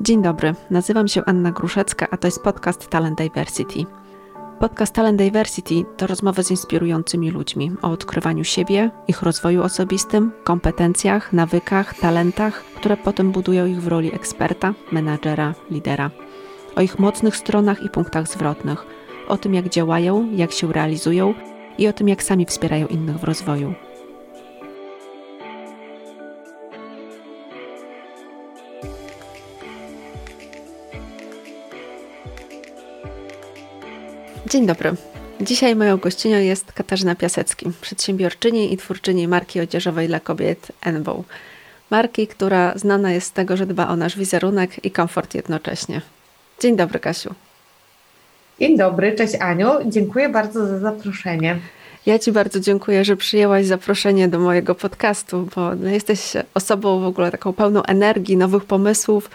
Dzień dobry, nazywam się Anna Gruszecka, a to jest podcast Talent Diversity. Podcast Talent Diversity to rozmowy z inspirującymi ludźmi o odkrywaniu siebie, ich rozwoju osobistym, kompetencjach, nawykach, talentach, które potem budują ich w roli eksperta, menadżera, lidera. O ich mocnych stronach i punktach zwrotnych, o tym jak działają, jak się realizują i o tym jak sami wspierają innych w rozwoju. Dzień dobry. Dzisiaj moją gościnią jest Katarzyna Piasecki, przedsiębiorczyni i twórczyni marki odzieżowej dla kobiet Enbow. Marki, która znana jest z tego, że dba o nasz wizerunek i komfort jednocześnie. Dzień dobry, Kasiu. Dzień dobry, cześć Aniu. Dziękuję bardzo za zaproszenie. Ja Ci bardzo dziękuję, że przyjęłaś zaproszenie do mojego podcastu, bo jesteś osobą w ogóle taką pełną energii, nowych pomysłów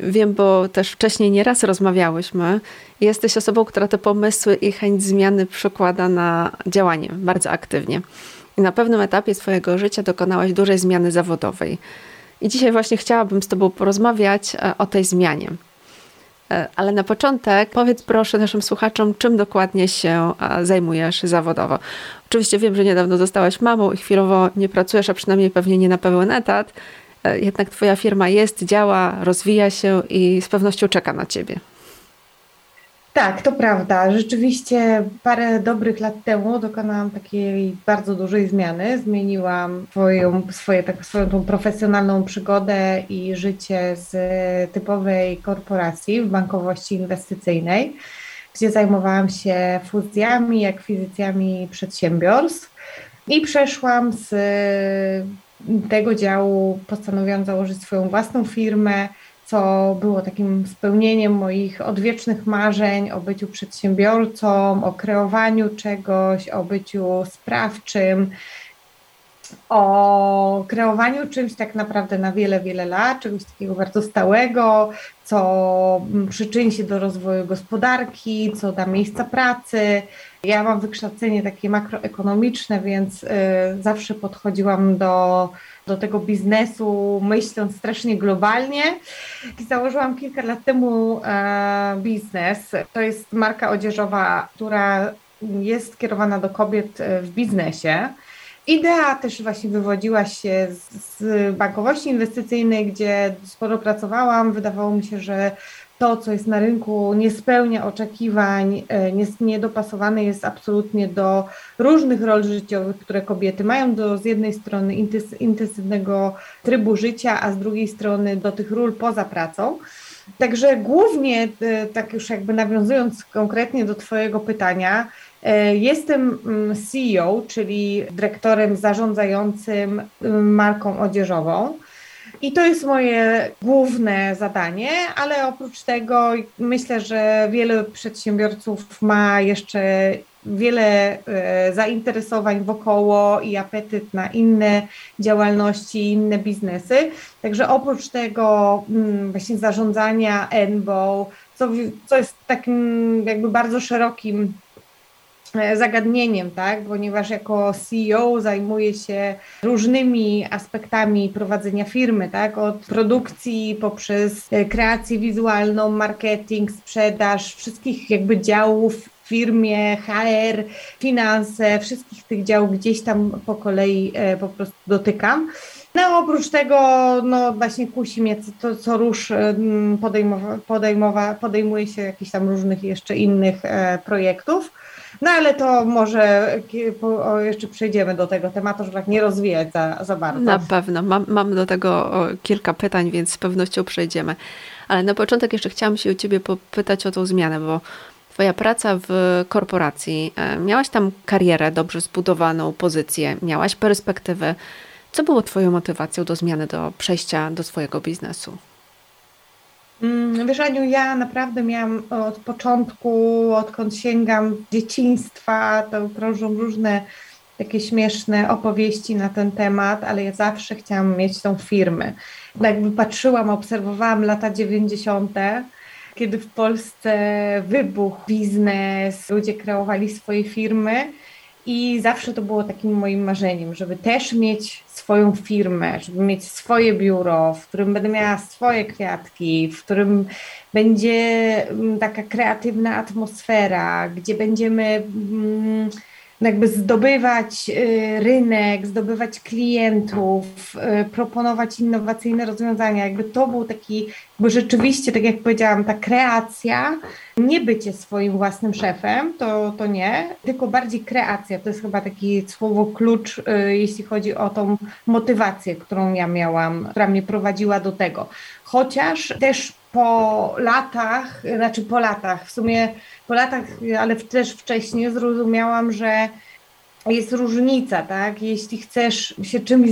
wiem, bo też wcześniej nieraz rozmawiałyśmy. Jesteś osobą, która te pomysły i chęć zmiany przekłada na działanie bardzo aktywnie. I na pewnym etapie swojego życia dokonałaś dużej zmiany zawodowej. I dzisiaj właśnie chciałabym z Tobą porozmawiać e, o tej zmianie. E, ale na początek powiedz proszę naszym słuchaczom, czym dokładnie się e, zajmujesz zawodowo. Oczywiście wiem, że niedawno zostałaś mamą i chwilowo nie pracujesz, a przynajmniej pewnie nie na pełen etat, jednak Twoja firma jest, działa, rozwija się i z pewnością czeka na Ciebie. Tak, to prawda. Rzeczywiście parę dobrych lat temu dokonałam takiej bardzo dużej zmiany. Zmieniłam swoją, swoje, tak, swoją tą profesjonalną przygodę i życie z typowej korporacji w bankowości inwestycyjnej, gdzie zajmowałam się fuzjami, akwizycjami przedsiębiorstw i przeszłam z tego działu postanowiłam założyć swoją własną firmę, co było takim spełnieniem moich odwiecznych marzeń o byciu przedsiębiorcą, o kreowaniu czegoś, o byciu sprawczym, o kreowaniu czymś tak naprawdę na wiele, wiele lat, czegoś takiego bardzo stałego, co przyczyni się do rozwoju gospodarki, co da miejsca pracy. Ja mam wykształcenie takie makroekonomiczne, więc y, zawsze podchodziłam do, do tego biznesu myśląc strasznie globalnie. I założyłam kilka lat temu e, biznes. To jest marka odzieżowa, która jest kierowana do kobiet e, w biznesie. Idea też właśnie wywodziła się z, z bankowości inwestycyjnej, gdzie sporo pracowałam. Wydawało mi się, że to, co jest na rynku, nie spełnia oczekiwań, nie, niedopasowane jest absolutnie do różnych rol życiowych, które kobiety mają, do z jednej strony intensywnego trybu życia, a z drugiej strony do tych ról poza pracą. Także głównie, e, tak już jakby nawiązując konkretnie do Twojego pytania, E, jestem mm, CEO, czyli dyrektorem zarządzającym mm, marką odzieżową. I to jest moje główne zadanie, ale oprócz tego myślę, że wiele przedsiębiorców ma jeszcze wiele e, zainteresowań wokoło i apetyt na inne działalności, inne biznesy. Także oprócz tego mm, właśnie zarządzania ENBO, co, co jest takim jakby bardzo szerokim zagadnieniem, tak? ponieważ jako CEO zajmuję się różnymi aspektami prowadzenia firmy, tak? od produkcji poprzez e, kreację wizualną, marketing, sprzedaż, wszystkich jakby działów firmie, HR, finanse, wszystkich tych działów gdzieś tam po kolei e, po prostu dotykam. No oprócz tego, no właśnie kusi mnie to, co rusz podejmowa, podejmowa, podejmuje się jakichś tam różnych jeszcze innych projektów. No ale to może jeszcze przejdziemy do tego tematu, żeby tak nie rozwijać za, za bardzo. Na pewno. Mam, mam do tego kilka pytań, więc z pewnością przejdziemy. Ale na początek jeszcze chciałam się u Ciebie popytać o tą zmianę, bo Twoja praca w korporacji, e, miałaś tam karierę dobrze zbudowaną, pozycję, miałaś perspektywy. Co było Twoją motywacją do zmiany, do przejścia do swojego biznesu? Mm, wiesz, Aniu, ja naprawdę miałam od początku, odkąd sięgam dzieciństwa, to krążą różne takie śmieszne opowieści na ten temat, ale ja zawsze chciałam mieć tą firmę. Jakby patrzyłam, obserwowałam lata 90., kiedy w Polsce wybuchł biznes, ludzie kreowali swoje firmy I zawsze to było takim moim marzeniem, żeby też mieć swoją firmę, żeby mieć swoje biuro, w którym będę miała swoje kwiatki, w którym będzie mm, taka kreatywna atmosfera, gdzie będziemy mm, jakby zdobywać y, rynek, zdobywać klientów, y, proponować innowacyjne rozwiązania. Jakby to był taki, bo rzeczywiście, tak jak powiedziałam, ta kreacja, nie bycie swoim własnym szefem, to, to nie, tylko bardziej kreacja. To jest chyba taki słowo klucz, y, jeśli chodzi o tą motywację, którą ja miałam, która mnie prowadziła do tego. Chociaż też po latach, znaczy po latach, w sumie po latach, ale też wcześniej zrozumiałam, że jest różnica, tak? Jeśli chcesz się czymś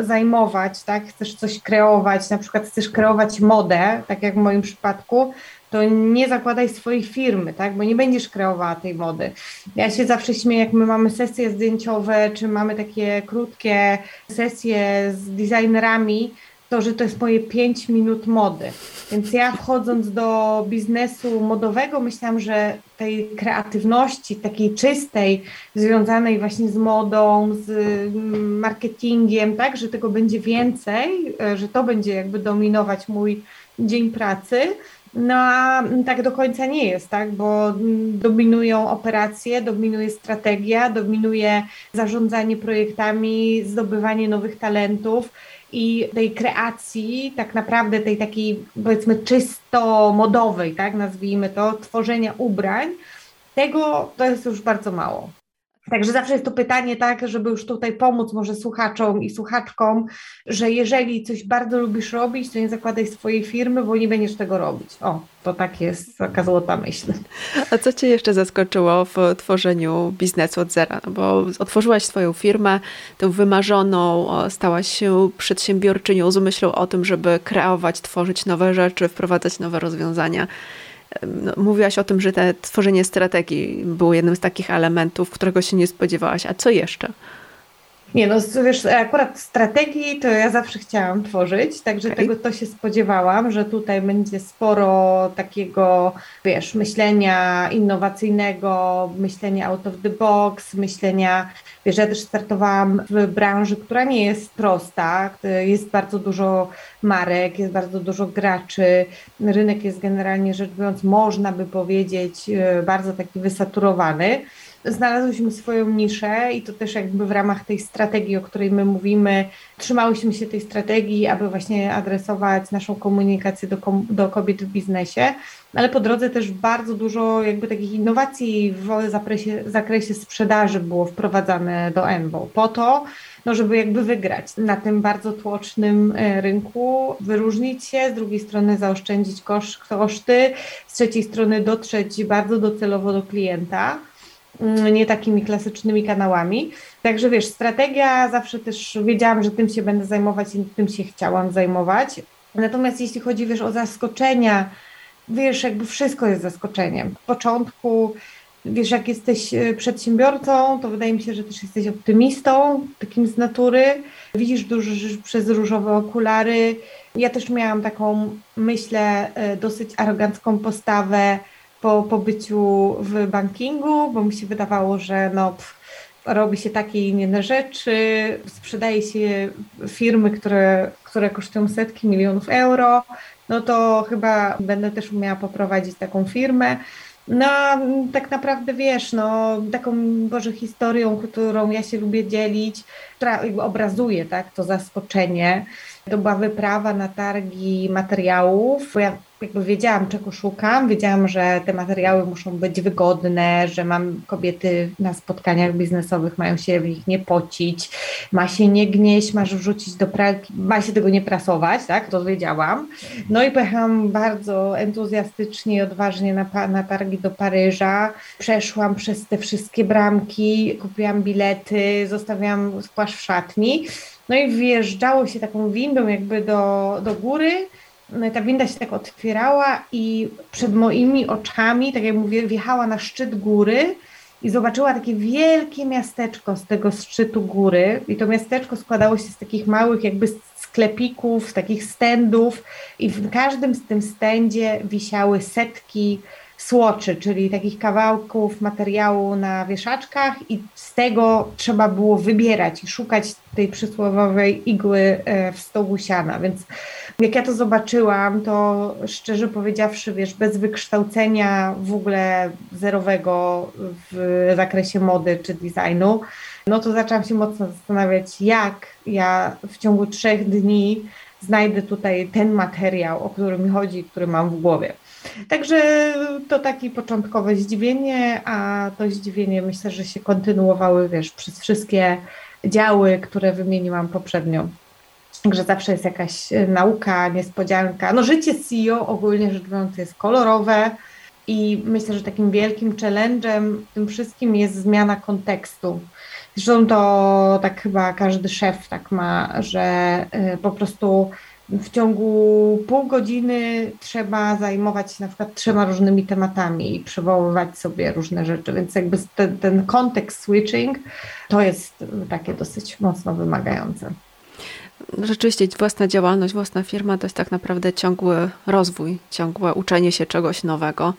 zajmować, tak? Chcesz coś kreować, na przykład chcesz kreować modę, tak jak w moim przypadku, to nie zakładaj swojej firmy, tak? Bo nie będziesz kreowała tej mody. Ja się zawsze śmieję, jak my mamy sesje zdjęciowe, czy mamy takie krótkie sesje z designerami, to, że to jest moje 5 minut mody. Więc ja wchodząc do biznesu modowego, myślałam, że tej kreatywności, takiej czystej, związanej właśnie z modą, z mm, marketingiem, tak, że tego będzie więcej, e, że to będzie jakby dominować mój dzień pracy. No a tak do końca nie jest, tak, bo mm, dominują operacje, dominuje strategia, dominuje zarządzanie projektami, zdobywanie nowych talentów i tej kreacji, tak naprawdę tej takiej powiedzmy czysto modowej, tak nazwijmy to, tworzenia ubrań, tego to jest już bardzo mało. Także zawsze jest to pytanie, tak, żeby już tutaj pomóc może słuchaczom i słuchaczkom, że jeżeli coś bardzo lubisz robić, to nie zakładaj swojej firmy, bo nie będziesz tego robić. O, to tak jest taka złota myśl. A co Cię jeszcze zaskoczyło w tworzeniu biznesu od zera? No bo otworzyłaś swoją firmę, tą wymarzoną, stałaś się przedsiębiorczynią z myślą o tym, żeby kreować, tworzyć nowe rzeczy, wprowadzać nowe rozwiązania. No, mówiłaś o tym, że te tworzenie strategii było jednym z takich elementów, którego się nie spodziewałaś. A co jeszcze? Nie, no wiesz, akurat strategii to ja zawsze chciałam tworzyć, także okay. tego to się spodziewałam, że tutaj będzie sporo takiego, wiesz, myślenia innowacyjnego, myślenia out of the box, myślenia, wiesz, ja też startowałam w branży, która nie jest prosta, jest bardzo dużo marek, jest bardzo dużo graczy, rynek jest generalnie rzecz biorąc, można by powiedzieć, e, bardzo taki wysaturowany znalazłyśmy swoją niszę i to też jakby w ramach tej strategii, o której my mówimy, trzymałyśmy się tej strategii, aby właśnie adresować naszą komunikację do, do kobiet w biznesie, ale po drodze też bardzo dużo jakby takich innowacji w zakresie, zakresie sprzedaży było wprowadzane do ENBO po to, no żeby jakby wygrać na tym bardzo tłocznym e, rynku, wyróżnić się, z drugiej strony zaoszczędzić koszty, z trzeciej strony dotrzeć bardzo docelowo do klienta. Mm, nie takimi klasycznymi kanałami. Także wiesz, strategia zawsze też wiedziałam, że tym się będę zajmować i tym się chciałam zajmować. Natomiast jeśli chodzi wiesz o zaskoczenia, wiesz, jakby wszystko jest zaskoczeniem. W początku, wiesz, jak jesteś e, przedsiębiorcą, to wydaje mi się, że też jesteś optymistą, takim z natury. Widzisz dużo rzeczy przez różowe okulary. Ja też miałam taką, myślę, e, dosyć arogancką postawę po pobyciu w bankingu, bo mi się wydawało, że no, robi się takie i inne rzeczy, sprzedaje się firmy, które, które kosztują setki milionów euro, no to chyba będę też umiała poprowadzić taką firmę. No, tak naprawdę wiesz, no, taką Boże historią, którą ja się lubię dzielić, która obrazuje tak, to zaskoczenie. To była wyprawa na targi materiałów. Ja jakby wiedziałam, czego szukam, wiedziałam, że te materiały muszą być wygodne, że mam kobiety na spotkaniach biznesowych, mają się w nich nie pocić, ma się nie gnieść, masz wrzucić do pralki, ma się tego nie prasować, tak, to wiedziałam. No i pojechałam bardzo entuzjastycznie i odważnie na, na targi do Paryża, przeszłam przez te wszystkie bramki, kupiłam bilety, zostawiłam płaszcz w szatni, no i wjeżdżało się taką windą jakby do, do góry, ta winda się tak otwierała i przed moimi oczami, tak jak mówię, wjechała na szczyt góry i zobaczyła takie wielkie miasteczko z tego szczytu góry. I to miasteczko składało się z takich małych jakby sklepików, takich stendów i w każdym z tym stędzie wisiały setki słoczy, czyli takich kawałków materiału na wieszaczkach i z tego trzeba było wybierać i szukać tej przysłowiowej igły e, w stołu siana, więc jak ja to zobaczyłam, to szczerze powiedziawszy, wiesz, bez wykształcenia w ogóle zerowego w zakresie mody czy designu, no to zaczęłam się mocno zastanawiać, jak ja w ciągu trzech dni znajdę tutaj ten materiał, o który mi chodzi, który mam w głowie. Także to takie początkowe zdziwienie, a to zdziwienie myślę, że się kontynuowały, wiesz, przez wszystkie działy, które wymieniłam poprzednio. Także zawsze jest jakaś e, nauka, niespodzianka. No życie CEO ogólnie rzecz biorąc jest kolorowe i myślę, że takim wielkim challenge'em w tym wszystkim jest zmiana kontekstu. Zresztą to tak chyba każdy szef tak ma, że e, po prostu w ciągu pół godziny trzeba zajmować się na przykład trzema różnymi tematami i przywoływać sobie różne rzeczy, więc jakby ten, ten kontekst switching to jest takie dosyć mocno wymagające. Rzeczywiście własna działalność, własna firma to jest tak naprawdę ciągły rozwój, ciągłe uczenie się czegoś nowego.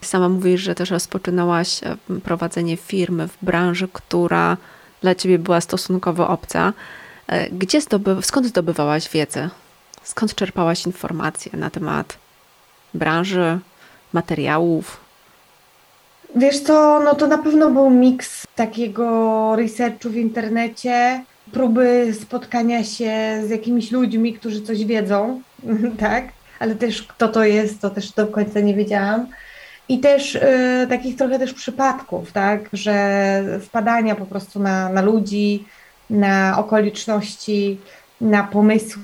Sama mówisz, że też rozpoczynałaś e, prowadzenie firmy w branży, która dla ciebie była stosunkowo obca. E, gdzie zdoby, skąd zdobywałaś wiedzę? Skąd czerpałaś informacje na temat branży, materiałów? Wiesz co, no to na pewno był miks takiego researchu w internecie, próby spotkania się z jakimiś ludźmi, którzy coś wiedzą, tak? Ale też kto to jest, to też do końca nie wiedziałam. I też y, takich trochę też przypadków, tak? Że wpadania po prostu na, na ludzi, na okoliczności, na pomysły,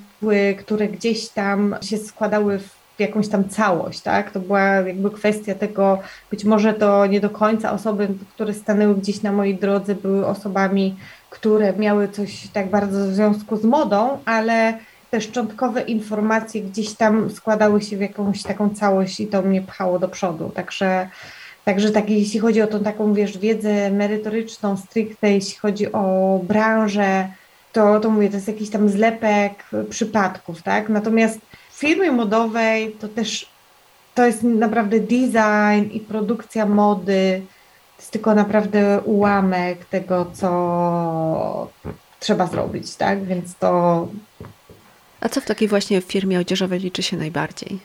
które gdzieś tam się składały w jakąś tam całość, tak? To była jakby kwestia tego, być może to nie do końca osoby, które stanęły gdzieś na mojej drodze, były osobami, które miały coś tak bardzo w związku z modą, ale te szczątkowe informacje gdzieś tam składały się w jakąś taką całość i to mnie pchało do przodu. Także, także tak, jeśli chodzi o tą taką, wiesz, wiedzę merytoryczną, stricte, jeśli chodzi o branżę, to, to mówię, to jest jakiś tam zlepek przypadków, tak? Natomiast w firmie modowej to też to jest naprawdę design i produkcja mody, to jest tylko naprawdę ułamek tego, co trzeba zrobić, tak? Więc to. A co w takiej właśnie firmie odzieżowej liczy się najbardziej?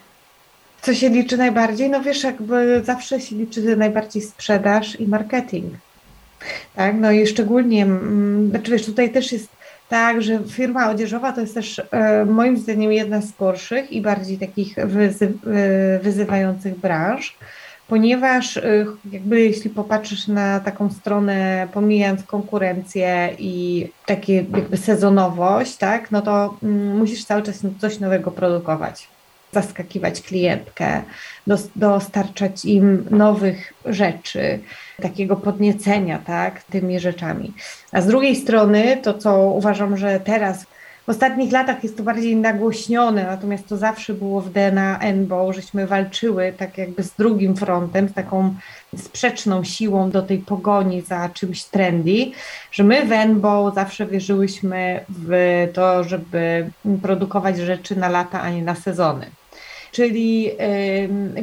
Co się liczy najbardziej? No wiesz, jakby zawsze się liczy najbardziej sprzedaż i marketing. Tak, no i szczególnie, mm, znaczy wiesz, tutaj też jest tak, że firma odzieżowa to jest też e, moim zdaniem jedna z gorszych i bardziej takich wyzy, e, wyzywających branż, ponieważ e, jakby jeśli popatrzysz na taką stronę, pomijając konkurencję i takie jakby sezonowość, tak, no to mm, musisz cały czas coś nowego produkować zaskakiwać klientkę, dostarczać im nowych rzeczy, takiego podniecenia tak, tymi rzeczami. A z drugiej strony to, co uważam, że teraz w ostatnich latach jest to bardziej nagłośnione, natomiast to zawsze było w DNA NBO, żeśmy walczyły tak jakby z drugim frontem, z taką sprzeczną siłą do tej pogoni za czymś trendy, że my w NBO zawsze wierzyłyśmy w to, żeby produkować rzeczy na lata, a nie na sezony czyli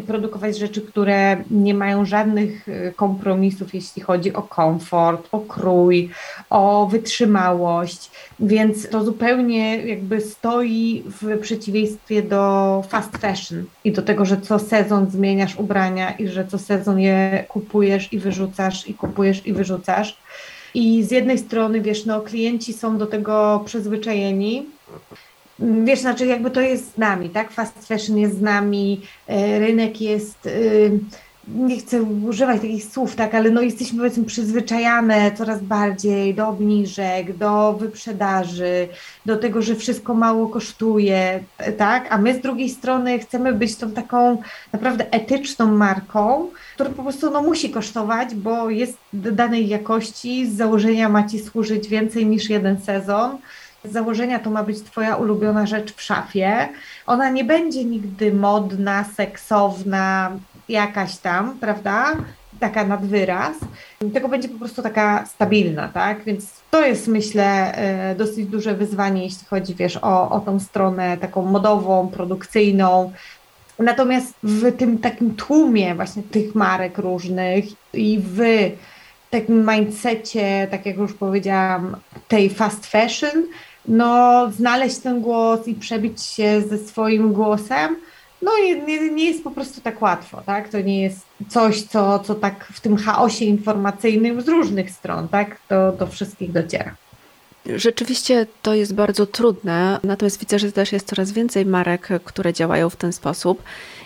produkować rzeczy, które nie mają żadnych e, kompromisów, jeśli chodzi o komfort, o krój, o wytrzymałość, więc to zupełnie jakby stoi w przeciwieństwie do fast fashion i do tego, że co sezon zmieniasz ubrania i że co sezon je kupujesz i wyrzucasz i kupujesz i wyrzucasz. I z jednej strony, wiesz, no, klienci są do tego przyzwyczajeni, wiesz, znaczy jakby to jest z nami, tak? Fast fashion jest z nami, e, rynek jest, e, nie chcę używać takich słów, tak, ale no jesteśmy powiedzmy przyzwyczajane coraz bardziej do obniżek, do wyprzedaży, do tego, że wszystko mało kosztuje, tak? A my z drugiej strony chcemy być tą taką naprawdę etyczną marką, która po prostu no, musi kosztować, bo jest danej jakości, z założenia ma ci służyć więcej niż jeden sezon z założenia to ma być Twoja ulubiona rzecz w szafie. Ona nie będzie nigdy modna, seksowna, jakaś tam, prawda? Taka nad wyraz, tylko będzie po prostu taka stabilna, tak? Więc to jest, myślę, e, dosyć duże wyzwanie, jeśli chodzi, wiesz, o, o tą stronę taką modową, produkcyjną, Natomiast w tym takim tłumie właśnie tych marek różnych i w takim mindsetie, tak jak już powiedziałam, tej fast fashion, no znaleźć ten głos i przebić się ze swoim głosem, no nie, nie jest po prostu tak łatwo, tak? To nie jest coś, co, co tak w tym chaosie informacyjnym z różnych stron, tak? Do, do wszystkich dociera. Rzeczywiście to jest bardzo trudne, natomiast widzę, że też jest coraz więcej marek, które działają w ten sposób.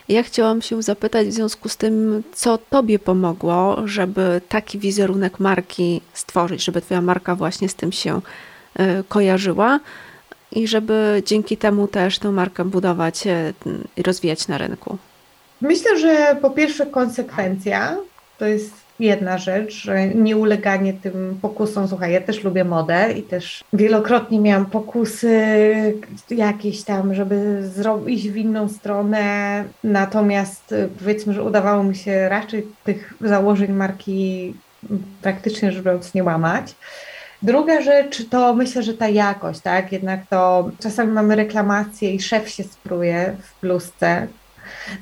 Ja chciałam się zapytać w związku z tym, co Tobie pomogło, żeby taki wizerunek marki stworzyć, żeby Twoja marka właśnie z tym się kojarzyła i żeby dzięki temu też tę markę budować e, i rozwijać na rynku. Myślę, że po pierwsze konsekwencja to jest jedna rzecz, że nie uleganie tym pokusom. Słuchaj, ja też lubię modę i też wielokrotnie miałam pokusy jakieś tam, żeby zrobić w inną stronę. Natomiast y, powiedzmy, że udawało mi się raczej tych założeń marki praktycznie rzecz biorąc nie łamać. Druga rzecz to myślę, że ta jakość, tak? Jednak to czasami mamy reklamację i szef się spruje w bluzce,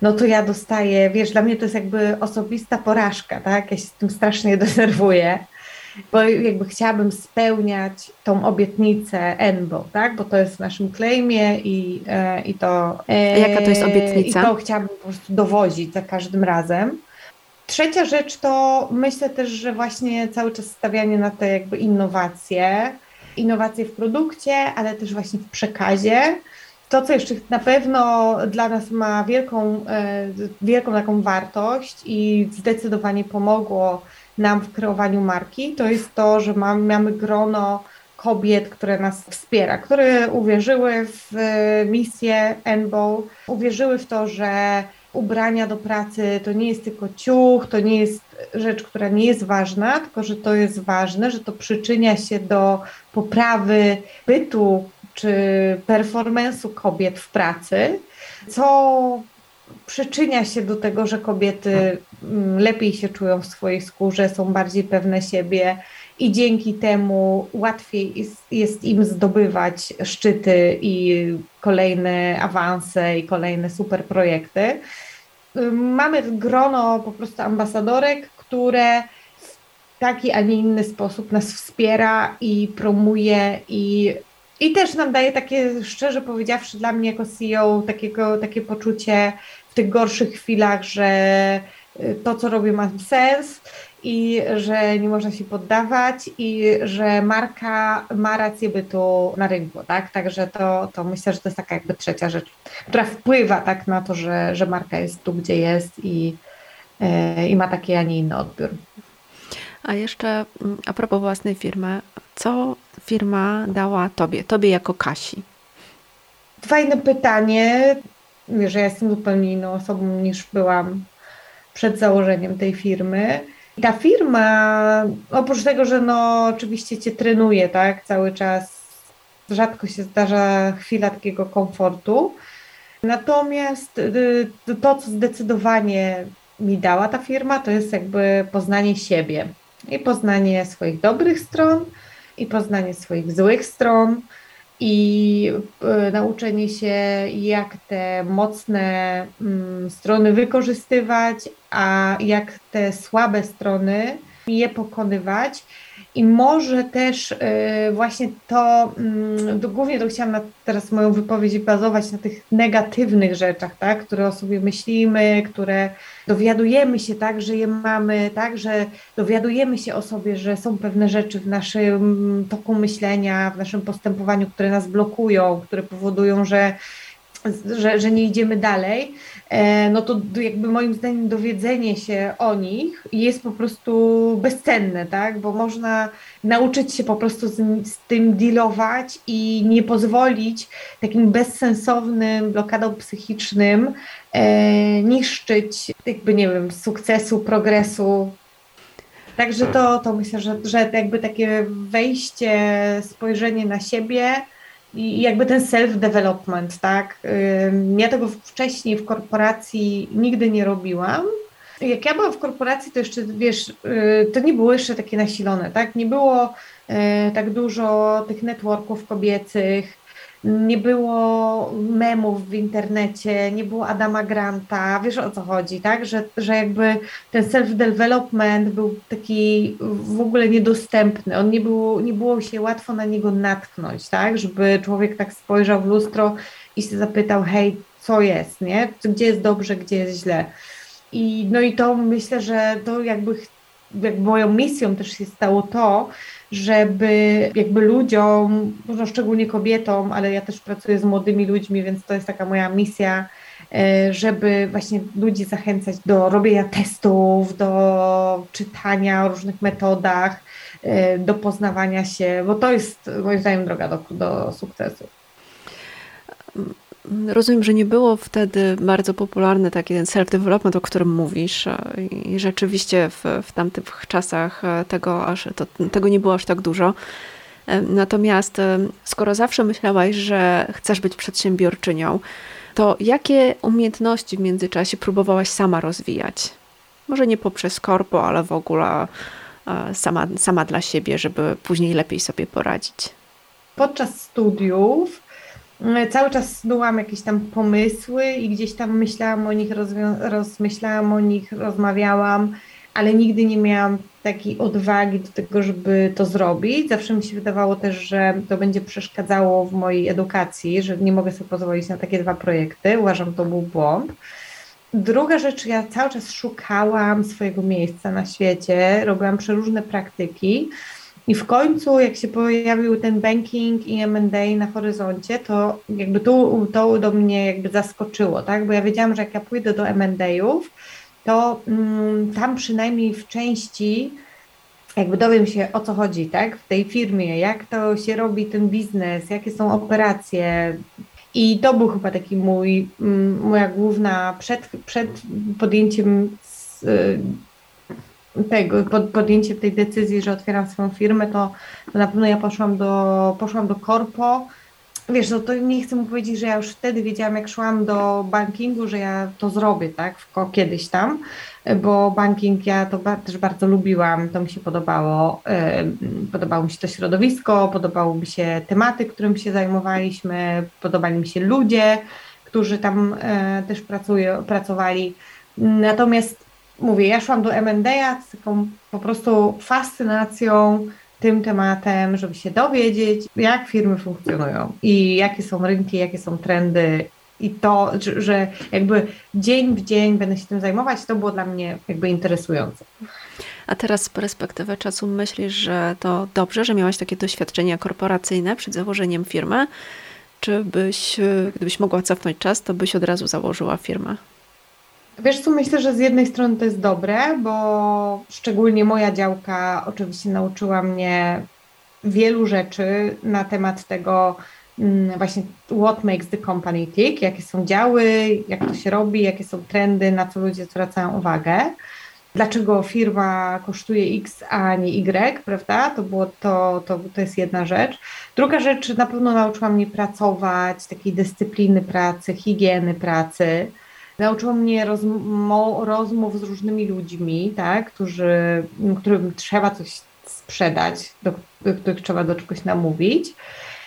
no to ja dostaję, wiesz, dla mnie to jest jakby osobista porażka, tak? Ja się z tym strasznie denerwuję, bo jakby chciałabym spełniać tą obietnicę ENBO, tak? Bo to jest w naszym claimie i, e, i to... E, Jaka to jest obietnica? I to chciałabym po prostu dowozić za każdym razem. Trzecia rzecz to myślę też, że właśnie cały czas stawianie na te jakby innowacje, innowacje w produkcie, ale też właśnie w przekazie, to, co jeszcze na pewno dla nas ma wielką, e, wielką taką wartość i zdecydowanie pomogło nam w kreowaniu marki, to jest to, że mamy, mamy grono kobiet, które nas wspiera, które uwierzyły w misję Enbow, uwierzyły w to, że ubrania do pracy to nie jest tylko ciuch, to nie jest rzecz, która nie jest ważna, tylko że to jest ważne, że to przyczynia się do poprawy bytu czy performance'u kobiet w pracy, co przyczynia się do tego, że kobiety mm, lepiej się czują w swojej skórze, są bardziej pewne siebie i dzięki temu łatwiej jest im zdobywać szczyty i kolejne awanse i kolejne super projekty. Mamy grono po prostu ambasadorek, które w taki, a nie inny sposób nas wspiera i promuje i i też nam daje takie, szczerze powiedziawszy, dla mnie jako CEO, takiego, takie poczucie w tych gorszych chwilach, że y, to, co robię, ma sens i że nie można się poddawać i że marka ma rację bytu na rynku, tak? Także to, to myślę, że to jest taka jakby trzecia rzecz, która wpływa tak na to, że, że marka jest tu, gdzie jest i, yy, i ma taki, a nie inny odbiór. A jeszcze mm, a propos własnej firmy, co firma dała Tobie, Tobie jako Kasi? Fajne pytanie, że ja jestem zupełnie inną osobą niż byłam przed założeniem tej firmy. Ta firma, oprócz tego, że no oczywiście Cię trenuje, tak, cały czas, rzadko się zdarza chwila takiego komfortu, natomiast y, to, co zdecydowanie mi dała ta firma, to jest jakby poznanie siebie i poznanie swoich dobrych stron, i poznanie swoich złych stron i y, nauczenie się, jak te mocne y, strony wykorzystywać, a jak te słabe strony je pokonywać i może też y, właśnie to, mm, głównie to chciałam teraz moją wypowiedź bazować na tych negatywnych rzeczach, tak, które o sobie myślimy, które dowiadujemy się tak, że je mamy, tak, że dowiadujemy się o sobie, że są pewne rzeczy w naszym toku myślenia, w naszym postępowaniu, które nas blokują, które powodują, że że, że nie idziemy dalej, e, no to jakby moim zdaniem dowiedzenie się o nich jest po prostu bezcenne, tak? Bo można nauczyć się po prostu z, z tym dealować i nie pozwolić takim bezsensownym blokadom psychicznym e, niszczyć jakby, nie wiem, sukcesu, progresu. Także to, to myślę, że, że jakby takie wejście, spojrzenie na siebie, i jakby ten self-development, tak? Ja tego wcześniej w korporacji nigdy nie robiłam. Jak ja byłam w korporacji, to jeszcze, wiesz, y, to nie było jeszcze takie nasilone, tak? Nie było y, tak dużo tych networków kobiecych, nie było memów w internecie, nie było Adama Granta, wiesz o co chodzi, tak? Że, że jakby ten self-development był taki w ogóle niedostępny, on nie było, nie było się łatwo na niego natknąć, tak? Żeby człowiek tak spojrzał w lustro i się zapytał, hej, co jest, nie? Gdzie jest dobrze, gdzie jest źle. I, no i to myślę, że to jakby, jakby moją misją też się stało to, żeby jakby ludziom, no szczególnie kobietom, ale ja też pracuję z młodymi ludźmi, więc to jest taka moja misja, e, żeby właśnie ludzi zachęcać do robienia testów, do czytania o różnych metodach, e, do poznawania się, bo to jest moim zdaniem droga do, do sukcesu. Rozumiem, że nie było wtedy bardzo popularny taki ten self-development, o którym mówisz i rzeczywiście w, w tamtych czasach tego, aż, to, tego nie było aż tak dużo. Natomiast skoro zawsze myślałaś, że chcesz być przedsiębiorczynią, to jakie umiejętności w międzyczasie próbowałaś sama rozwijać? Może nie poprzez korpo, ale w ogóle sama, sama dla siebie, żeby później lepiej sobie poradzić. Podczas studiów E, cały czas snułam jakieś tam pomysły i gdzieś tam myślałam o nich, rozmyślałam o nich, rozmawiałam, ale nigdy nie miałam takiej odwagi do tego, żeby to zrobić. Zawsze mi się wydawało też, że to będzie przeszkadzało w mojej edukacji, że nie mogę sobie pozwolić na takie dwa projekty. Uważam, to był błąd. Druga rzecz, ja cały czas szukałam swojego miejsca na świecie, robiłam przeróżne praktyki. I w końcu, jak się pojawił ten banking i M&A na horyzoncie, to jakby to, to do mnie jakby zaskoczyło, tak? Bo ja wiedziałam, że jak ja pójdę do M&A'ów, to mm, tam przynajmniej w części jakby dowiem się o co chodzi, tak? W tej firmie, jak to się robi ten biznes, jakie są operacje. I to był chyba taki mój, mm, moja główna przed, przed podjęciem tego, pod, podjęcie tej decyzji, że otwieram swoją firmę, to, to na pewno ja poszłam do, poszłam do korpo. Wiesz, no to nie chcę mu powiedzieć, że ja już wtedy wiedziałam, jak szłam do bankingu, że ja to zrobię, tak, kiedyś tam, bo banking ja to ba też bardzo lubiłam, to mi się podobało, podobało mi się to środowisko, podobały mi się tematy, którym się zajmowaliśmy, podobali mi się ludzie, którzy tam yy, też pracują, pracowali. Natomiast mówię, ja szłam do M&A z taką po prostu fascynacją tym tematem, żeby się dowiedzieć, jak firmy funkcjonują i jakie są rynki, jakie są trendy i to, że jakby dzień w dzień będę się tym zajmować, to było dla mnie jakby interesujące. A teraz z perspektywy czasu myślisz, że to dobrze, że miałaś takie doświadczenia korporacyjne przed założeniem firmy? Czy byś, gdybyś mogła cofnąć czas, to byś od razu założyła firmę? Wiesz co, myślę, że z jednej strony to jest dobre, bo szczególnie moja działka oczywiście nauczyła mnie wielu rzeczy na temat tego mm, właśnie what makes the company tick, jakie są działy, jak to się robi, jakie są trendy, na co ludzie zwracają uwagę. Dlaczego firma kosztuje X, a nie Y, prawda? To, było to, to, to jest jedna rzecz. Druga rzecz, na pewno nauczyła mnie pracować, takiej dyscypliny pracy, higieny pracy Nauczyło mnie rozmo- rozmów z różnymi ludźmi, tak, którzy, którym trzeba coś sprzedać, do, do których trzeba do czegoś namówić.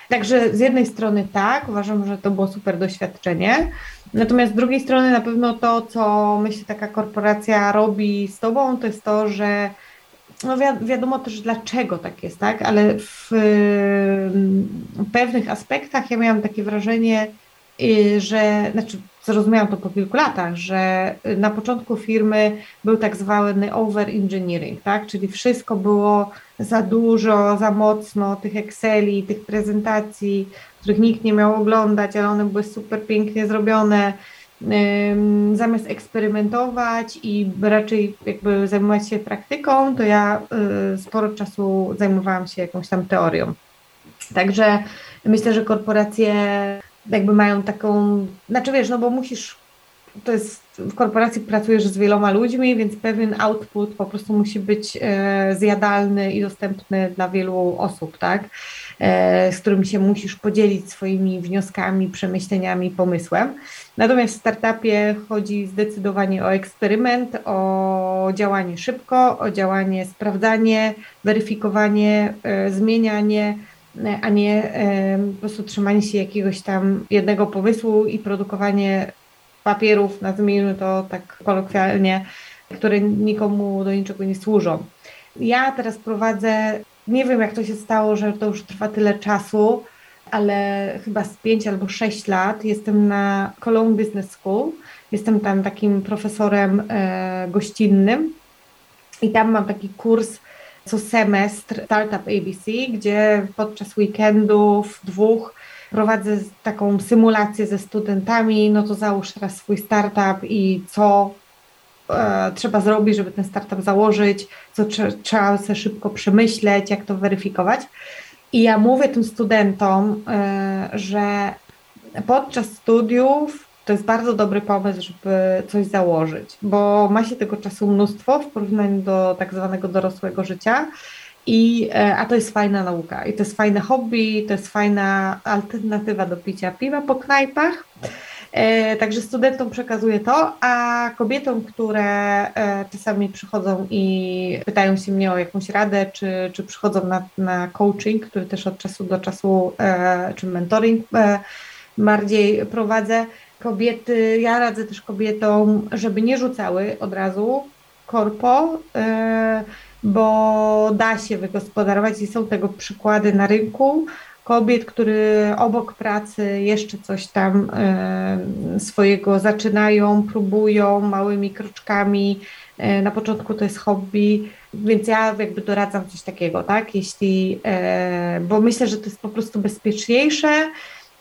Także z jednej strony tak, uważam, że to było super doświadczenie. Natomiast z drugiej strony na pewno to, co myślę taka korporacja robi z tobą, to jest to, że no wi- wiadomo też dlaczego tak jest, tak? Ale w, w pewnych aspektach ja miałam takie wrażenie, y, że, znaczy zrozumiałam to po kilku latach, że na początku firmy był tak zwany over-engineering, tak? czyli wszystko było za dużo, za mocno, tych Exceli, tych prezentacji, których nikt nie miał oglądać, ale one były super pięknie zrobione. Zamiast eksperymentować i raczej jakby zajmować się praktyką, to ja y, sporo czasu zajmowałam się jakąś tam teorią. Także myślę, że korporacje jakby mają taką, znaczy wiesz, no bo musisz, to jest, w korporacji pracujesz z wieloma ludźmi, więc pewien output po prostu musi być e, zjadalny i dostępny dla wielu osób, tak, e, z którymi się musisz podzielić swoimi wnioskami, przemyśleniami, pomysłem. Natomiast w startupie chodzi zdecydowanie o eksperyment, o działanie szybko, o działanie, sprawdzanie, weryfikowanie, e, zmienianie, a nie po prostu trzymanie się jakiegoś tam jednego pomysłu i produkowanie papierów, nazwijmy to tak kolokwialnie, które nikomu do niczego nie służą. Ja teraz prowadzę, nie wiem jak to się stało, że to już trwa tyle czasu, ale chyba z 5 albo 6 lat jestem na Cologne Business School. Jestem tam takim profesorem e, gościnnym i tam mam taki kurs co semestr Startup ABC, gdzie podczas weekendów dwóch prowadzę taką symulację ze studentami, no to załóż teraz swój startup i co e, trzeba zrobić, żeby ten startup założyć, co trze trzeba sobie szybko przemyśleć, jak to weryfikować. I ja mówię tym studentom, e, że podczas studiów to jest bardzo dobry pomysł, żeby coś założyć, bo ma się tego czasu mnóstwo w porównaniu do tak zwanego dorosłego życia. I, e, a to jest fajna nauka i to jest fajne hobby, to jest fajna alternatywa do picia piwa po knajpach. E, także studentom przekazuję to, a kobietom, które e, czasami przychodzą i pytają się mnie o jakąś radę, czy, czy przychodzą na, na coaching, który też od czasu do czasu, e, czy mentoring e, bardziej prowadzę, kobiety, ja radzę też kobietom, żeby nie rzucały od razu korpo, e, bo da się wygospodarować i są tego przykłady na rynku kobiet, które obok pracy jeszcze coś tam e, swojego zaczynają, próbują małymi kroczkami. E, na początku to jest hobby, więc ja jakby doradzam coś takiego, tak? Jeśli, bo myślę, że to jest po prostu bezpieczniejsze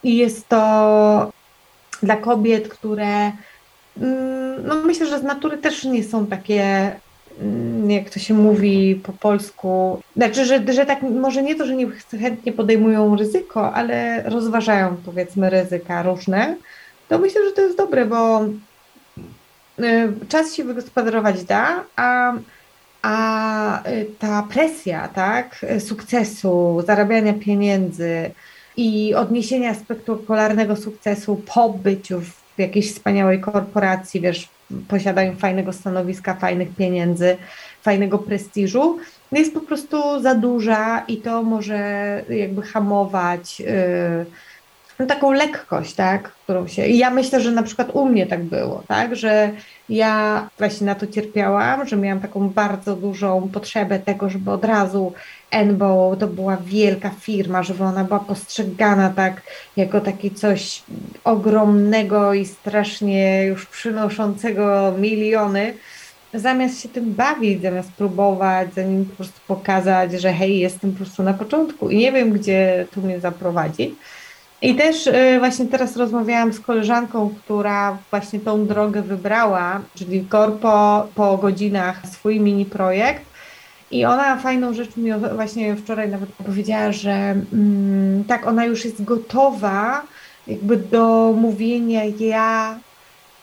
i jest to dla kobiet, które mm, no myślę, że z natury też nie są takie, mm, jak to się mówi po polsku, znaczy, że, że tak może nie to, że nie chętnie podejmują ryzyko, ale rozważają powiedzmy ryzyka różne, to myślę, że to jest dobre, bo y, czas się wygospodarować da, a, a y, ta presja, tak, sukcesu, zarabiania pieniędzy, i odniesienia spektakularnego sukcesu po byciu w jakiejś wspaniałej korporacji, wiesz, posiadają fajnego stanowiska, fajnych pieniędzy, fajnego prestiżu, jest po prostu za duża i to może jakby hamować. Yy, no, taką lekkość, tak, którą się. I ja myślę, że na przykład u mnie tak było, tak, że ja właśnie na to cierpiałam, że miałam taką bardzo dużą potrzebę tego, żeby od razu Enbo to była wielka firma, żeby ona była postrzegana tak jako taki coś ogromnego i strasznie już przynoszącego miliony. Zamiast się tym bawić, zamiast próbować, zanim po prostu pokazać, że hej, jestem po prostu na początku i nie wiem, gdzie tu mnie zaprowadzi. I też y, właśnie teraz rozmawiałam z koleżanką, która właśnie tą drogę wybrała, czyli korpo po godzinach swój mini projekt. I ona fajną rzecz mi właśnie wczoraj nawet powiedziała, że mm, tak, ona już jest gotowa jakby do mówienia ja,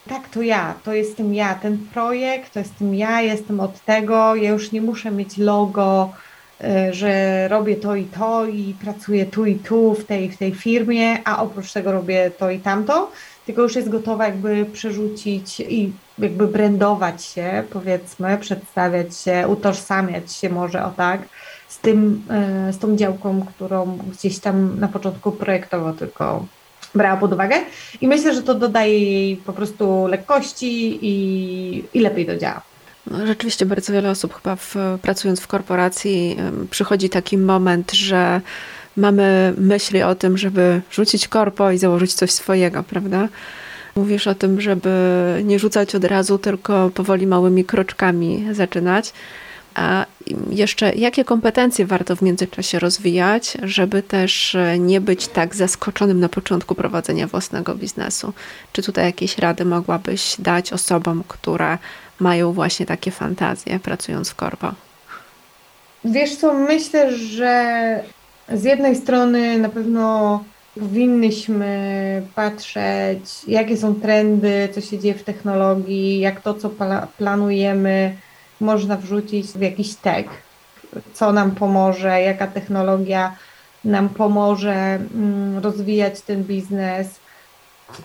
tak to ja, to jestem ja, ten projekt, to jestem ja, jestem od tego, ja już nie muszę mieć logo, E, że robię to i to i pracuję tu i tu w tej, w tej firmie, a oprócz tego robię to i tamto, tylko już jest gotowa jakby przerzucić i jakby brandować się, powiedzmy, przedstawiać się, utożsamiać się może o tak, z tym, e, z tą działką, którą gdzieś tam na początku projektowo tylko brała pod uwagę i myślę, że to dodaje jej po prostu lekkości i, i lepiej to działa. No, rzeczywiście bardzo wiele osób chyba w, pracując w korporacji przychodzi taki moment, że mamy myśli o tym, żeby rzucić korpo i założyć coś swojego, prawda? Mówisz o tym, żeby nie rzucać od razu, tylko powoli małymi kroczkami zaczynać. A jeszcze jakie kompetencje warto w międzyczasie rozwijać, żeby też nie być tak zaskoczonym na początku prowadzenia własnego biznesu? Czy tutaj jakieś rady mogłabyś dać osobom, które mają właśnie takie fantazje pracując w korpo? Wiesz co, myślę, że z jednej strony na pewno powinnyśmy patrzeć, jakie są trendy, co się dzieje w technologii, jak to, co planujemy, można wrzucić w jakiś tag, co nam pomoże, jaka technologia nam pomoże mm, rozwijać ten biznes.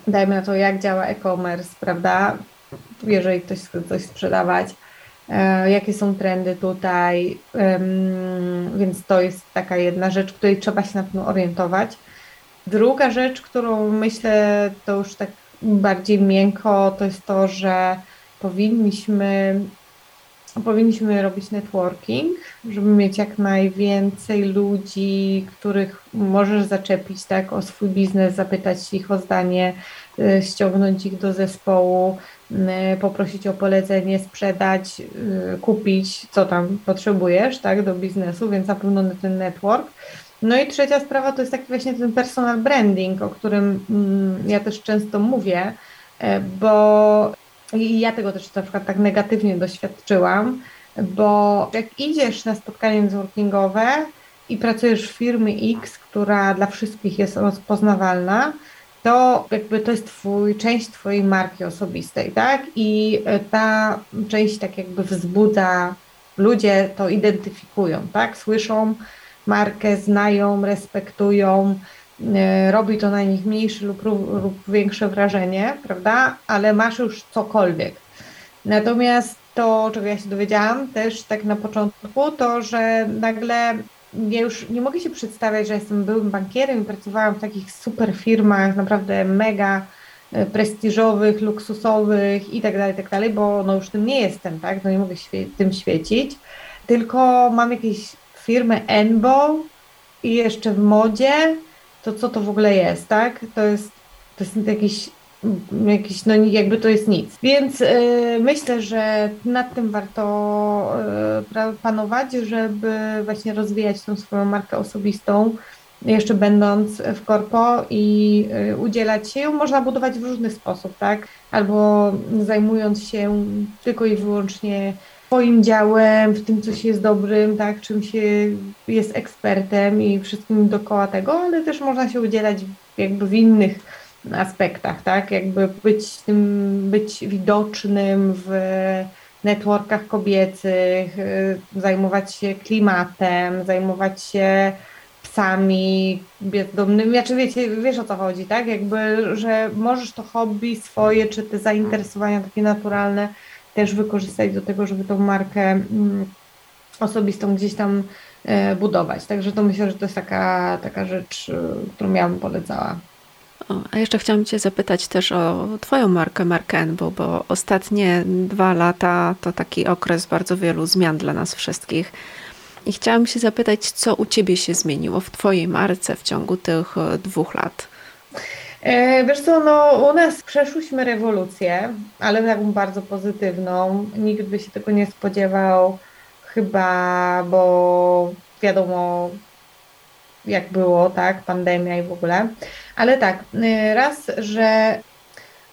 Dajmy na to, jak działa e-commerce, prawda? jeżeli ktoś chce coś sprzedawać. e, jakie są trendy tutaj, więc to jest taka jedna rzecz, której trzeba się na pewno orientować. Druga rzecz, którą myślę, to już tak bardziej miękko, to jest to, że powinniśmy powinniśmy robić networking, żeby mieć jak najwięcej ludzi, których możesz zaczepić tak, o swój biznes, zapytać ich o zdanie, y, ściągnąć ich do zespołu, y, poprosić o polecenie, sprzedać, y, kupić, co tam potrzebujesz tak, do biznesu, więc na pewno ten network. No i trzecia sprawa to jest taki właśnie ten personal branding, o którym mm, ja też często mówię, bo i ja tego też na przykład tak negatywnie doświadczyłam, bo jak idziesz na spotkanie networkingowe i pracujesz w firmie X, która dla wszystkich jest rozpoznawalna, to jakby to jest twój, część twojej marki osobistej, tak? I ta część tak jakby wzbudza, ludzie to identyfikują, tak? Słyszą markę, znają, respektują, E, robi to na nich mniejsze lub, lub większe wrażenie, prawda? Ale masz już cokolwiek. Natomiast to, czego ja się dowiedziałam też tak na początku, to, że nagle ja już nie mogę się przedstawiać, że jestem byłym bankierem i pracowałam w takich super firmach, naprawdę mega e, prestiżowych, luksusowych i tak dalej, tak dalej, bo no już tym nie jestem, tak? No nie mogę świe tym świecić, tylko mam jakieś firmy Enbo i jeszcze w modzie, to co to w ogóle jest, tak? To jest, to jest jakiś, jakiś no jakby to jest nic. Więc y, myślę, że nad tym warto y, panować, żeby właśnie rozwijać tą swoją markę osobistą, jeszcze będąc w korpo i y, udzielać się ją można budować w różny sposób, tak? Albo zajmując się tylko i wyłącznie swoim działem, w tym, co się jest dobrym, tak, czym się jest ekspertem i wszystkim dookoła tego, ale też można się udzielać jakby w innych aspektach, tak, jakby być tym, być widocznym w networkach kobiecych, zajmować się klimatem, zajmować się psami bezdomnymi, znaczy wiecie, wiesz o co chodzi, tak, jakby, że możesz to hobby swoje, czy te zainteresowania takie naturalne też wykorzystać do tego, żeby tą markę mm, osobistą gdzieś tam e, budować. Także to myślę, że to jest taka, taka rzecz, e, którą ja bym polecała. O, a jeszcze chciałam Cię zapytać też o Twoją markę, markę Enbo, bo ostatnie dwa lata to taki okres bardzo wielu zmian dla nas wszystkich. I chciałam się zapytać, co u Ciebie się zmieniło w Twojej marce w ciągu tych e, dwóch lat? E, wiesz co, no u nas przeszłyśmy rewolucję, ale taką bardzo pozytywną. Nikt by się tego nie spodziewał chyba, bo wiadomo jak było, tak, pandemia i w ogóle. Ale tak, e, raz, że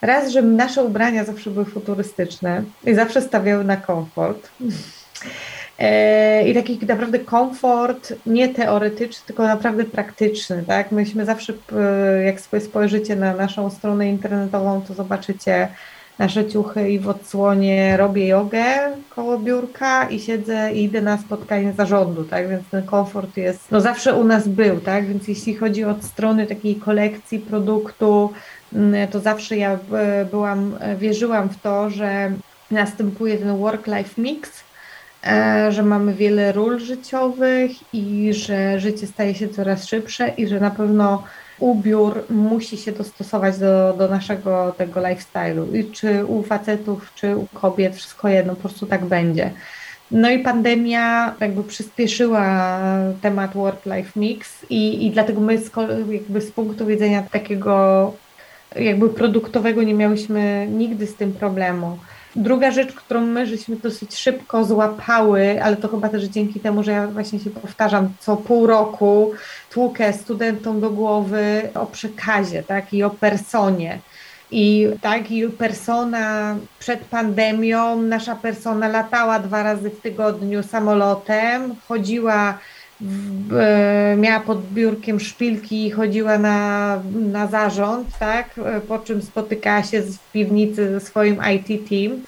raz, że nasze ubrania zawsze były futurystyczne i zawsze stawiały na komfort. E, i taki naprawdę komfort nie teoretyczny, tylko naprawdę praktyczny, tak? Myśmy zawsze, jak sobie spojrzycie na naszą stronę internetową, to zobaczycie nasze ciuchy i w odsłonie robię jogę koło biurka i siedzę i idę na spotkanie zarządu, tak? Więc ten komfort jest, no zawsze u nas był, tak? Więc jeśli chodzi od strony takiej kolekcji produktu, mm, to zawsze ja e, byłam, e, wierzyłam w to, że następuje ten work-life mix, że mamy wiele ról życiowych i że życie staje się coraz szybsze i że na pewno ubiór musi się dostosować do, do naszego tego lifestyle'u. I czy u facetów, czy u kobiet, wszystko jedno, po prostu tak będzie. No i pandemia jakby przyspieszyła temat work-life mix i, i dlatego my z, jakby z punktu widzenia takiego jakby produktowego nie miałyśmy nigdy z tym problemu. Druga rzecz, którą my żeśmy dosyć szybko złapały, ale to chyba też dzięki temu, że ja właśnie się powtarzam co pół roku, tłukę studentom do głowy o przekazie, tak, i o personie. I tak, i persona przed pandemią, nasza persona latała dwa razy w tygodniu samolotem, chodziła miała pod biurkiem szpilki i chodziła na, na zarząd, tak? E, po czym spotykała się w piwnicy ze swoim IT team.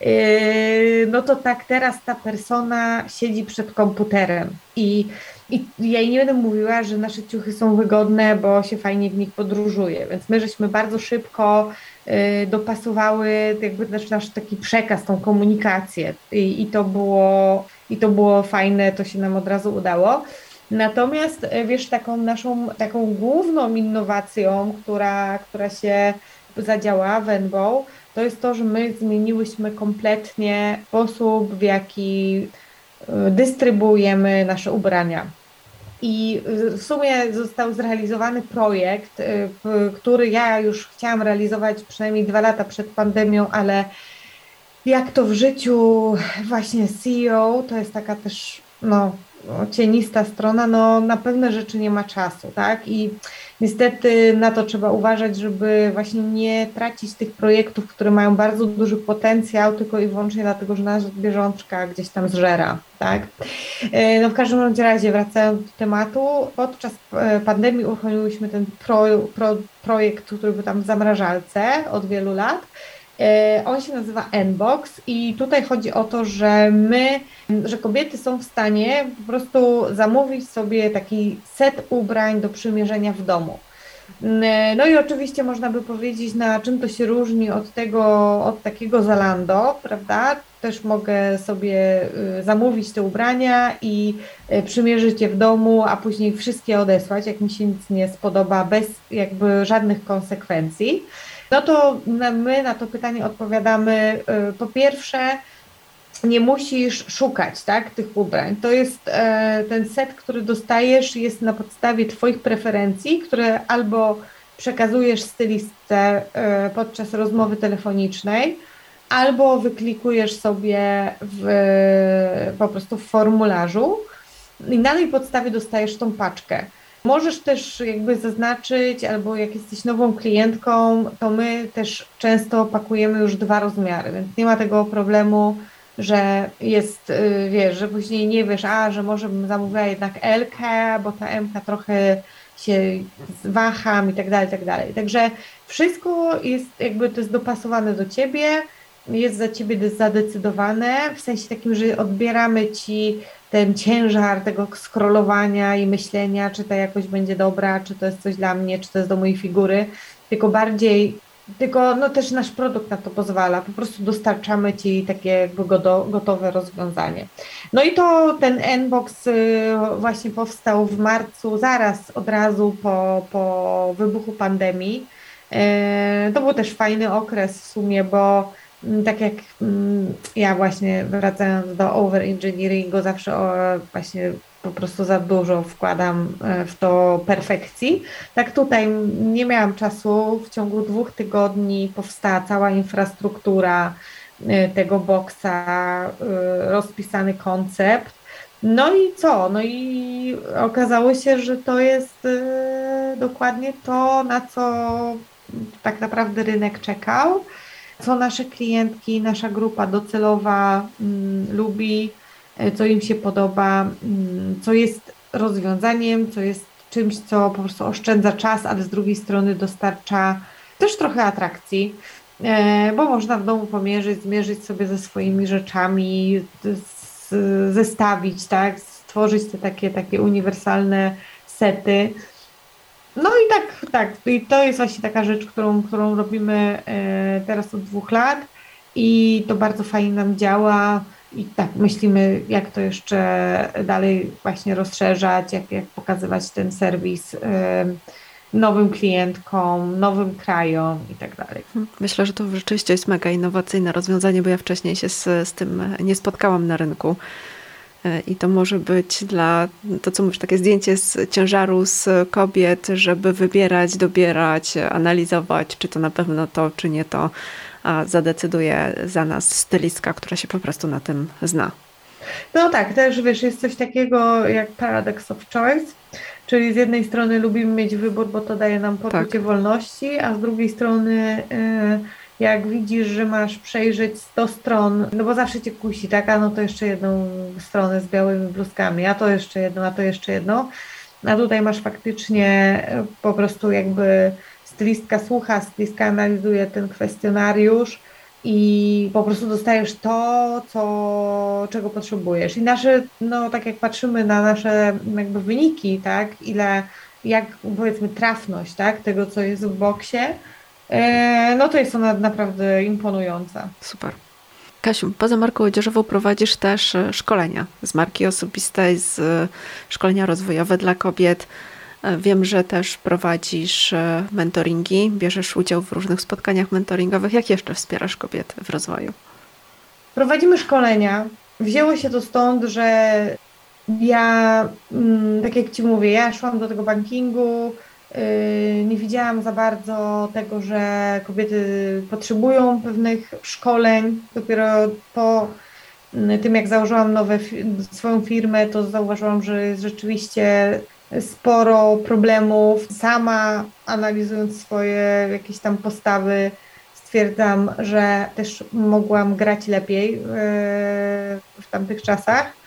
E, no to tak teraz ta persona siedzi przed komputerem i, i ja jej nie będę mówiła, że nasze ciuchy są wygodne, bo się fajnie w nich podróżuje, więc my żeśmy bardzo szybko dopasowały jakby nasz, nasz taki przekaz, tą komunikację I, i to było i to było fajne, to się nam od razu udało. Natomiast wiesz, taką naszą taką główną innowacją, która, która się zadziała w to jest to, że my zmieniłyśmy kompletnie sposób, w jaki dystrybuujemy nasze ubrania. I w sumie został zrealizowany projekt, który ja już chciałam realizować przynajmniej dwa lata przed pandemią, ale jak to w życiu właśnie CEO, to jest taka też no, cienista strona, no na pewne rzeczy nie ma czasu, tak? I niestety na to trzeba uważać, żeby właśnie nie tracić tych projektów, które mają bardzo duży potencjał, tylko i wyłącznie dlatego, że nasza bieżączka gdzieś tam zżera, tak? E, no w każdym razie, wracając do tematu, podczas e, pandemii uruchomiłyśmy ten pro, pro, projekt, który był tam w zamrażalce od wielu lat, on się nazywa Nbox i tutaj chodzi o to, że my, że kobiety są w stanie po prostu zamówić sobie taki set ubrań do przymierzenia w domu. E, no i oczywiście można by powiedzieć, na czym to się różni od tego, od takiego Zalando, prawda? Też mogę sobie y, zamówić te ubrania i y, przymierzyć je w domu, a później wszystkie odesłać, jak mi się nic nie spodoba, bez jakby żadnych konsekwencji. No to my na to pytanie odpowiadamy y, po pierwsze, nie musisz szukać tak, tych ubrań. To jest e, ten set, który dostajesz, jest na podstawie Twoich preferencji, które albo przekazujesz stylistce e, podczas rozmowy telefonicznej, albo wyklikujesz sobie w, po prostu w formularzu i na tej podstawie dostajesz tą paczkę. Możesz też jakby zaznaczyć, albo jak jesteś nową klientką, to my też często pakujemy już dwa rozmiary, więc nie ma tego problemu, że jest, y, wiesz, że później nie wiesz, a, że może bym zamówiła jednak L, bo ta M trochę się waham i tak dalej, i tak dalej. Także wszystko jest jakby to jest dopasowane do ciebie, jest za ciebie zadecydowane, w sensie takim, że odbieramy ci ten ciężar tego scrollowania i myślenia, czy ta jakość będzie dobra, czy to jest coś dla mnie, czy to jest do mojej figury, tylko bardziej, tylko no też nasz produkt na to pozwala, po prostu dostarczamy Ci takie jakby gotowe rozwiązanie. No i to ten Nbox y, właśnie powstał w marcu, zaraz od razu po, po wybuchu pandemii. Y, to był też fajny okres w sumie, bo tak jak mm, ja właśnie wracając do overengineeringu zawsze właśnie po prostu za dużo wkładam e, w to perfekcji. Tak tutaj nie miałam czasu, w ciągu dwóch tygodni powstała cała infrastruktura e, tego boksa, e, rozpisany koncept. No i co? No i okazało się, że to jest dokładnie to, na co tak naprawdę rynek czekał co nasze klientki, nasza grupa docelowa mm, lubi, e, co im się podoba, mm, co jest rozwiązaniem, co jest czymś, co po prostu oszczędza czas, ale z drugiej strony dostarcza też trochę atrakcji, e, bo można w domu pomierzyć, zmierzyć sobie ze swoimi rzeczami, zestawić, tak, stworzyć te takie, takie uniwersalne sety. No i tak, tak. I to jest właśnie taka rzecz, którą, którą robimy e, teraz od dwóch lat i to bardzo fajnie nam działa. I tak myślimy, jak to jeszcze dalej właśnie rozszerzać, jak, jak pokazywać ten serwis e, nowym klientkom, nowym krajom i tak dalej. Myślę, że to rzeczywiście jest mega innowacyjne rozwiązanie, bo ja wcześniej się z, z tym nie spotkałam na rynku. I to może być dla, to co mówisz, takie zdjęcie z ciężaru z kobiet, żeby wybierać, dobierać, analizować, czy to na pewno to, czy nie to, a zadecyduje za nas stylistka, która się po prostu na tym zna. No tak, też wiesz, jest coś takiego jak paradox of choice, czyli z jednej strony lubimy mieć wybór, bo to daje nam poczucie tak. wolności, a z drugiej strony yy, jak widzisz, że masz przejrzeć 100 stron, no bo zawsze cię kusi, tak, a no to jeszcze jedną stronę z białymi bluzkami, a to jeszcze jedno, a to jeszcze jedno, a tutaj masz faktycznie e, po prostu jakby stylistka słucha, stylistka analizuje ten kwestionariusz i po prostu dostajesz to, co, czego potrzebujesz. I nasze, no tak jak patrzymy na nasze jakby wyniki, tak, ile, jak powiedzmy trafność, tak, tego, co jest w boksie, no to jest ona naprawdę imponująca. Super. Kasiu, poza marką odzieżową prowadzisz też e, szkolenia z marki osobistej, z e, szkolenia rozwojowe dla kobiet. Wiem, że też prowadzisz mentoringi, bierzesz udział w różnych spotkaniach mentoringowych. Jak jeszcze wspierasz kobiety w rozwoju? Prowadzimy szkolenia. Wzięło się to stąd, że ja, mm, tak jak Ci mówię, ja szłam do tego bankingu, nie widziałam za bardzo tego, że kobiety potrzebują pewnych szkoleń. Dopiero po mm, tym, jak założyłam nowe, swoją firmę, to zauważyłam, że jest rzeczywiście sporo problemów. Sama analizując swoje jakieś tam postawy, stwierdzam, że też mogłam grać lepiej yy, w tamtych czasach.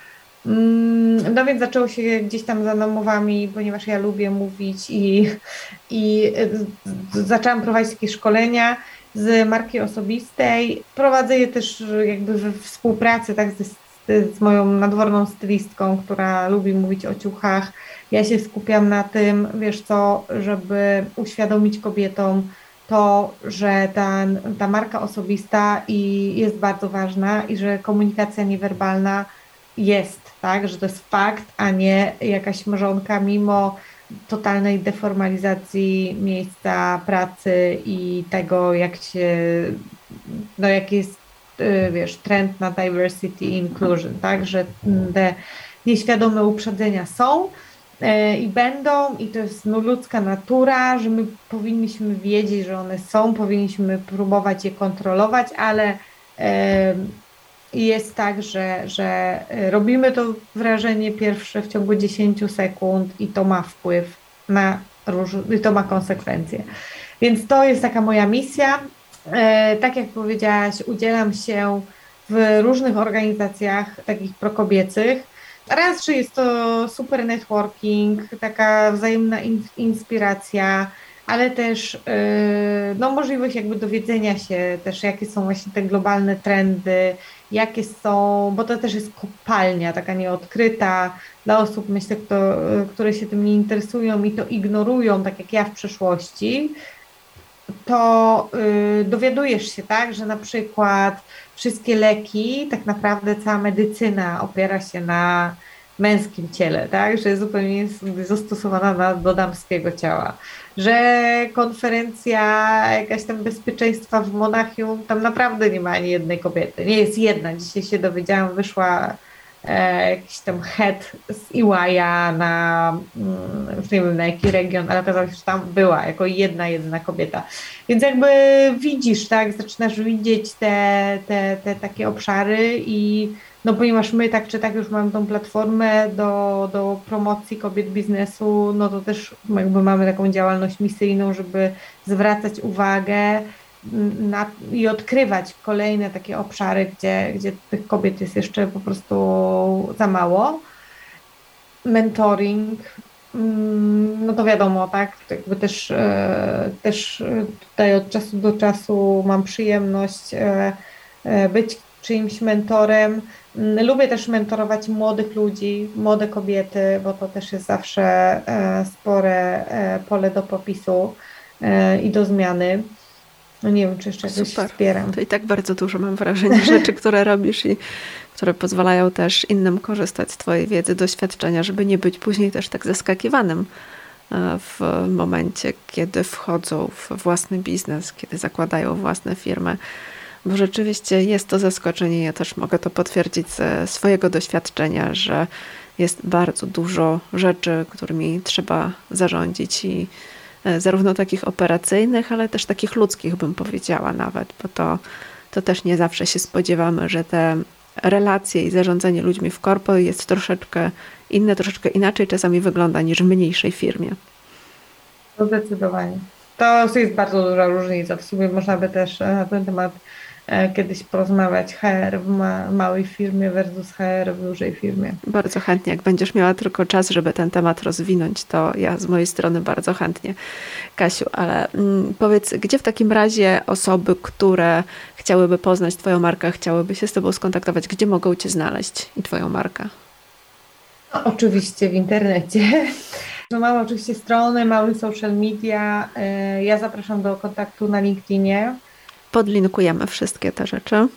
Mm, no więc zaczęło się gdzieś tam za namowami, ponieważ ja lubię mówić i, i zaczęłam prowadzić takie szkolenia z marki osobistej. Prowadzę je też jakby we współpracy tak, z, z moją nadworną stylistką, która lubi mówić o ciuchach. Ja się skupiam na tym, wiesz co, żeby uświadomić kobietom, to, że ta, ta marka osobista i jest bardzo ważna i że komunikacja niewerbalna jest, tak, że to jest fakt, a nie jakaś mrzonka mimo totalnej deformalizacji miejsca pracy i tego, jak się, no jak jest, y, wiesz, trend na diversity inclusion, tak, że te nieświadome uprzedzenia są, E, i będą, i to jest no, ludzka natura, że my powinniśmy wiedzieć, że one są, powinniśmy próbować je kontrolować, ale jest tak, że, że robimy to wrażenie pierwsze w ciągu 10 sekund i to ma wpływ na róż- i to ma konsekwencje. Więc to jest taka moja misja. E, tak jak powiedziałaś, udzielam się w różnych organizacjach takich prokobiecych, Raz, że jest to super networking, taka wzajemna in, inspiracja, ale też yy, no, możliwość jakby dowiedzenia się też, jakie są właśnie te globalne trendy, jakie są, bo to też jest kopalnia taka nieodkryta dla osób, myślę, kto, które się tym nie interesują i to ignorują, tak jak ja w przeszłości, to yy, dowiadujesz się, tak, że na przykład wszystkie leki, tak naprawdę cała medycyna opiera się na męskim ciele, tak? że zupełnie jest zastosowana na, do damskiego ciała. Że konferencja jakaś tam bezpieczeństwa w Monachium, tam naprawdę nie ma ani jednej kobiety. Nie jest jedna. Dzisiaj się dowiedziałam, wyszła e, jakiś tam head z Iłaja na, mm, już nie wiem na jaki region, ale okazało się, że tam była jako jedna, jedna kobieta. Więc jakby widzisz, tak, zaczynasz widzieć te, te, te takie obszary i no ponieważ my tak czy tak już mamy tą platformę do, do promocji kobiet biznesu, no to też jakby mamy taką działalność misyjną, żeby zwracać uwagę na, i odkrywać kolejne takie obszary, gdzie, gdzie tych kobiet jest jeszcze po prostu za mało. Mentoring, mm, no to wiadomo, tak, jakby też, e, też tutaj od czasu do czasu mam przyjemność e, e, być czyimś mentorem. Mm, lubię też mentorować młodych ludzi, młode kobiety, bo to też jest zawsze spore pole do popisu i do zmiany. No nie wiem, czy jeszcze coś Super. wspieram. To i tak bardzo dużo mam wrażenie rzeczy, które robisz i które pozwalają też innym korzystać z Twojej wiedzy, doświadczenia, żeby nie być później też tak zaskakiwanym e, w momencie, kiedy wchodzą w własny biznes, kiedy zakładają własne firmy. Bo rzeczywiście jest to zaskoczenie. Ja też mogę to potwierdzić ze swojego doświadczenia, że jest bardzo dużo rzeczy, którymi trzeba zarządzić i E, zarówno takich operacyjnych, ale też takich ludzkich, bym powiedziała nawet, bo to, to też nie zawsze się spodziewamy, że te relacje i zarządzanie ludźmi w korpo jest troszeczkę inne, troszeczkę inaczej czasami wygląda niż w mniejszej firmie. Zdecydowanie. To jest bardzo duża różnica. W sumie można by też e, na ten temat kiedyś porozmawiać HR w ma małej firmie versus HR w dużej firmie. Bardzo chętnie. Jak będziesz miała tylko czas, żeby ten temat rozwinąć, to ja z mojej strony bardzo chętnie. Kasiu, ale mm, powiedz, gdzie w takim razie osoby, które chciałyby poznać Twoją markę, chciałyby się z Tobą skontaktować, gdzie mogą Cię znaleźć i Twoją markę? No, oczywiście w internecie. No mamy oczywiście strony, mamy social media. E, ja zapraszam do kontaktu na LinkedInie. Podlinkujemy wszystkie te rzeczy.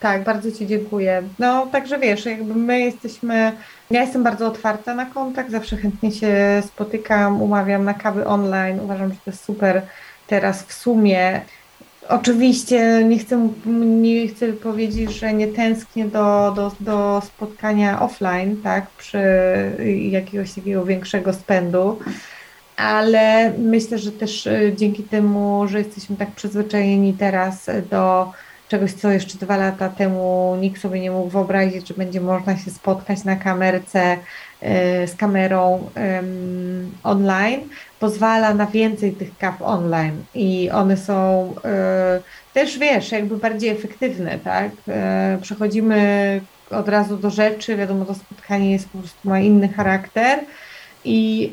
Tak, bardzo Ci dziękuję. No, także wiesz, jakby my jesteśmy, ja jestem bardzo otwarta na kontakt, zawsze chętnie się spotykam, umawiam na kawy online. Uważam, że to jest super teraz w sumie. Oczywiście nie chcę, nie chcę powiedzieć, że nie tęsknię do, do, do spotkania offline, tak, przy jakiegoś takiego większego spędu, ale myślę, że też y, dzięki temu, że jesteśmy tak przyzwyczajeni teraz do czegoś, co jeszcze dwa lata temu nikt sobie nie mógł wyobrazić, że będzie można się spotkać na kamerce y, z kamerą online, pozwala na więcej tych kaw online i one są y, też, wiesz, jakby bardziej efektywne, tak? Przechodzimy od razu do rzeczy, wiadomo, to spotkanie jest po prostu ma inny charakter i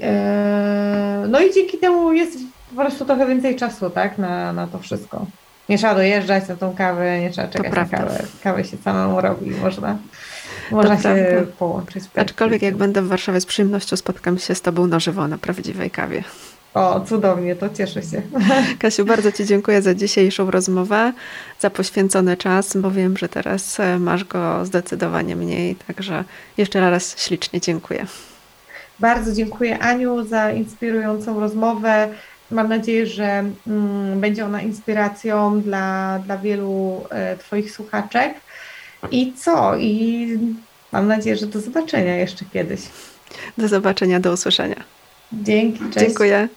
no i dzięki temu jest po prostu trochę więcej czasu, tak, na, na to wszystko. Nie trzeba dojeżdżać na tą kawę, nie trzeba czekać na kawę. Kawę się samemu robi, można, można to się prawda. połączyć. Aczkolwiek jak będę w Warszawie z przyjemnością spotkam się z Tobą na żywo na prawdziwej kawie. O, cudownie, to cieszę się. Kasiu, bardzo Ci dziękuję za dzisiejszą rozmowę, za poświęcony czas, bo wiem, że teraz e, masz go zdecydowanie mniej, także jeszcze raz ślicznie dziękuję. Bardzo dziękuję Aniu za inspirującą rozmowę. Mam nadzieję, że mm, będzie ona inspiracją dla, dla wielu e, Twoich słuchaczek. I co? I mam nadzieję, że do zobaczenia jeszcze kiedyś. Do zobaczenia, do usłyszenia. Dzięki, cześć. Dziękuję.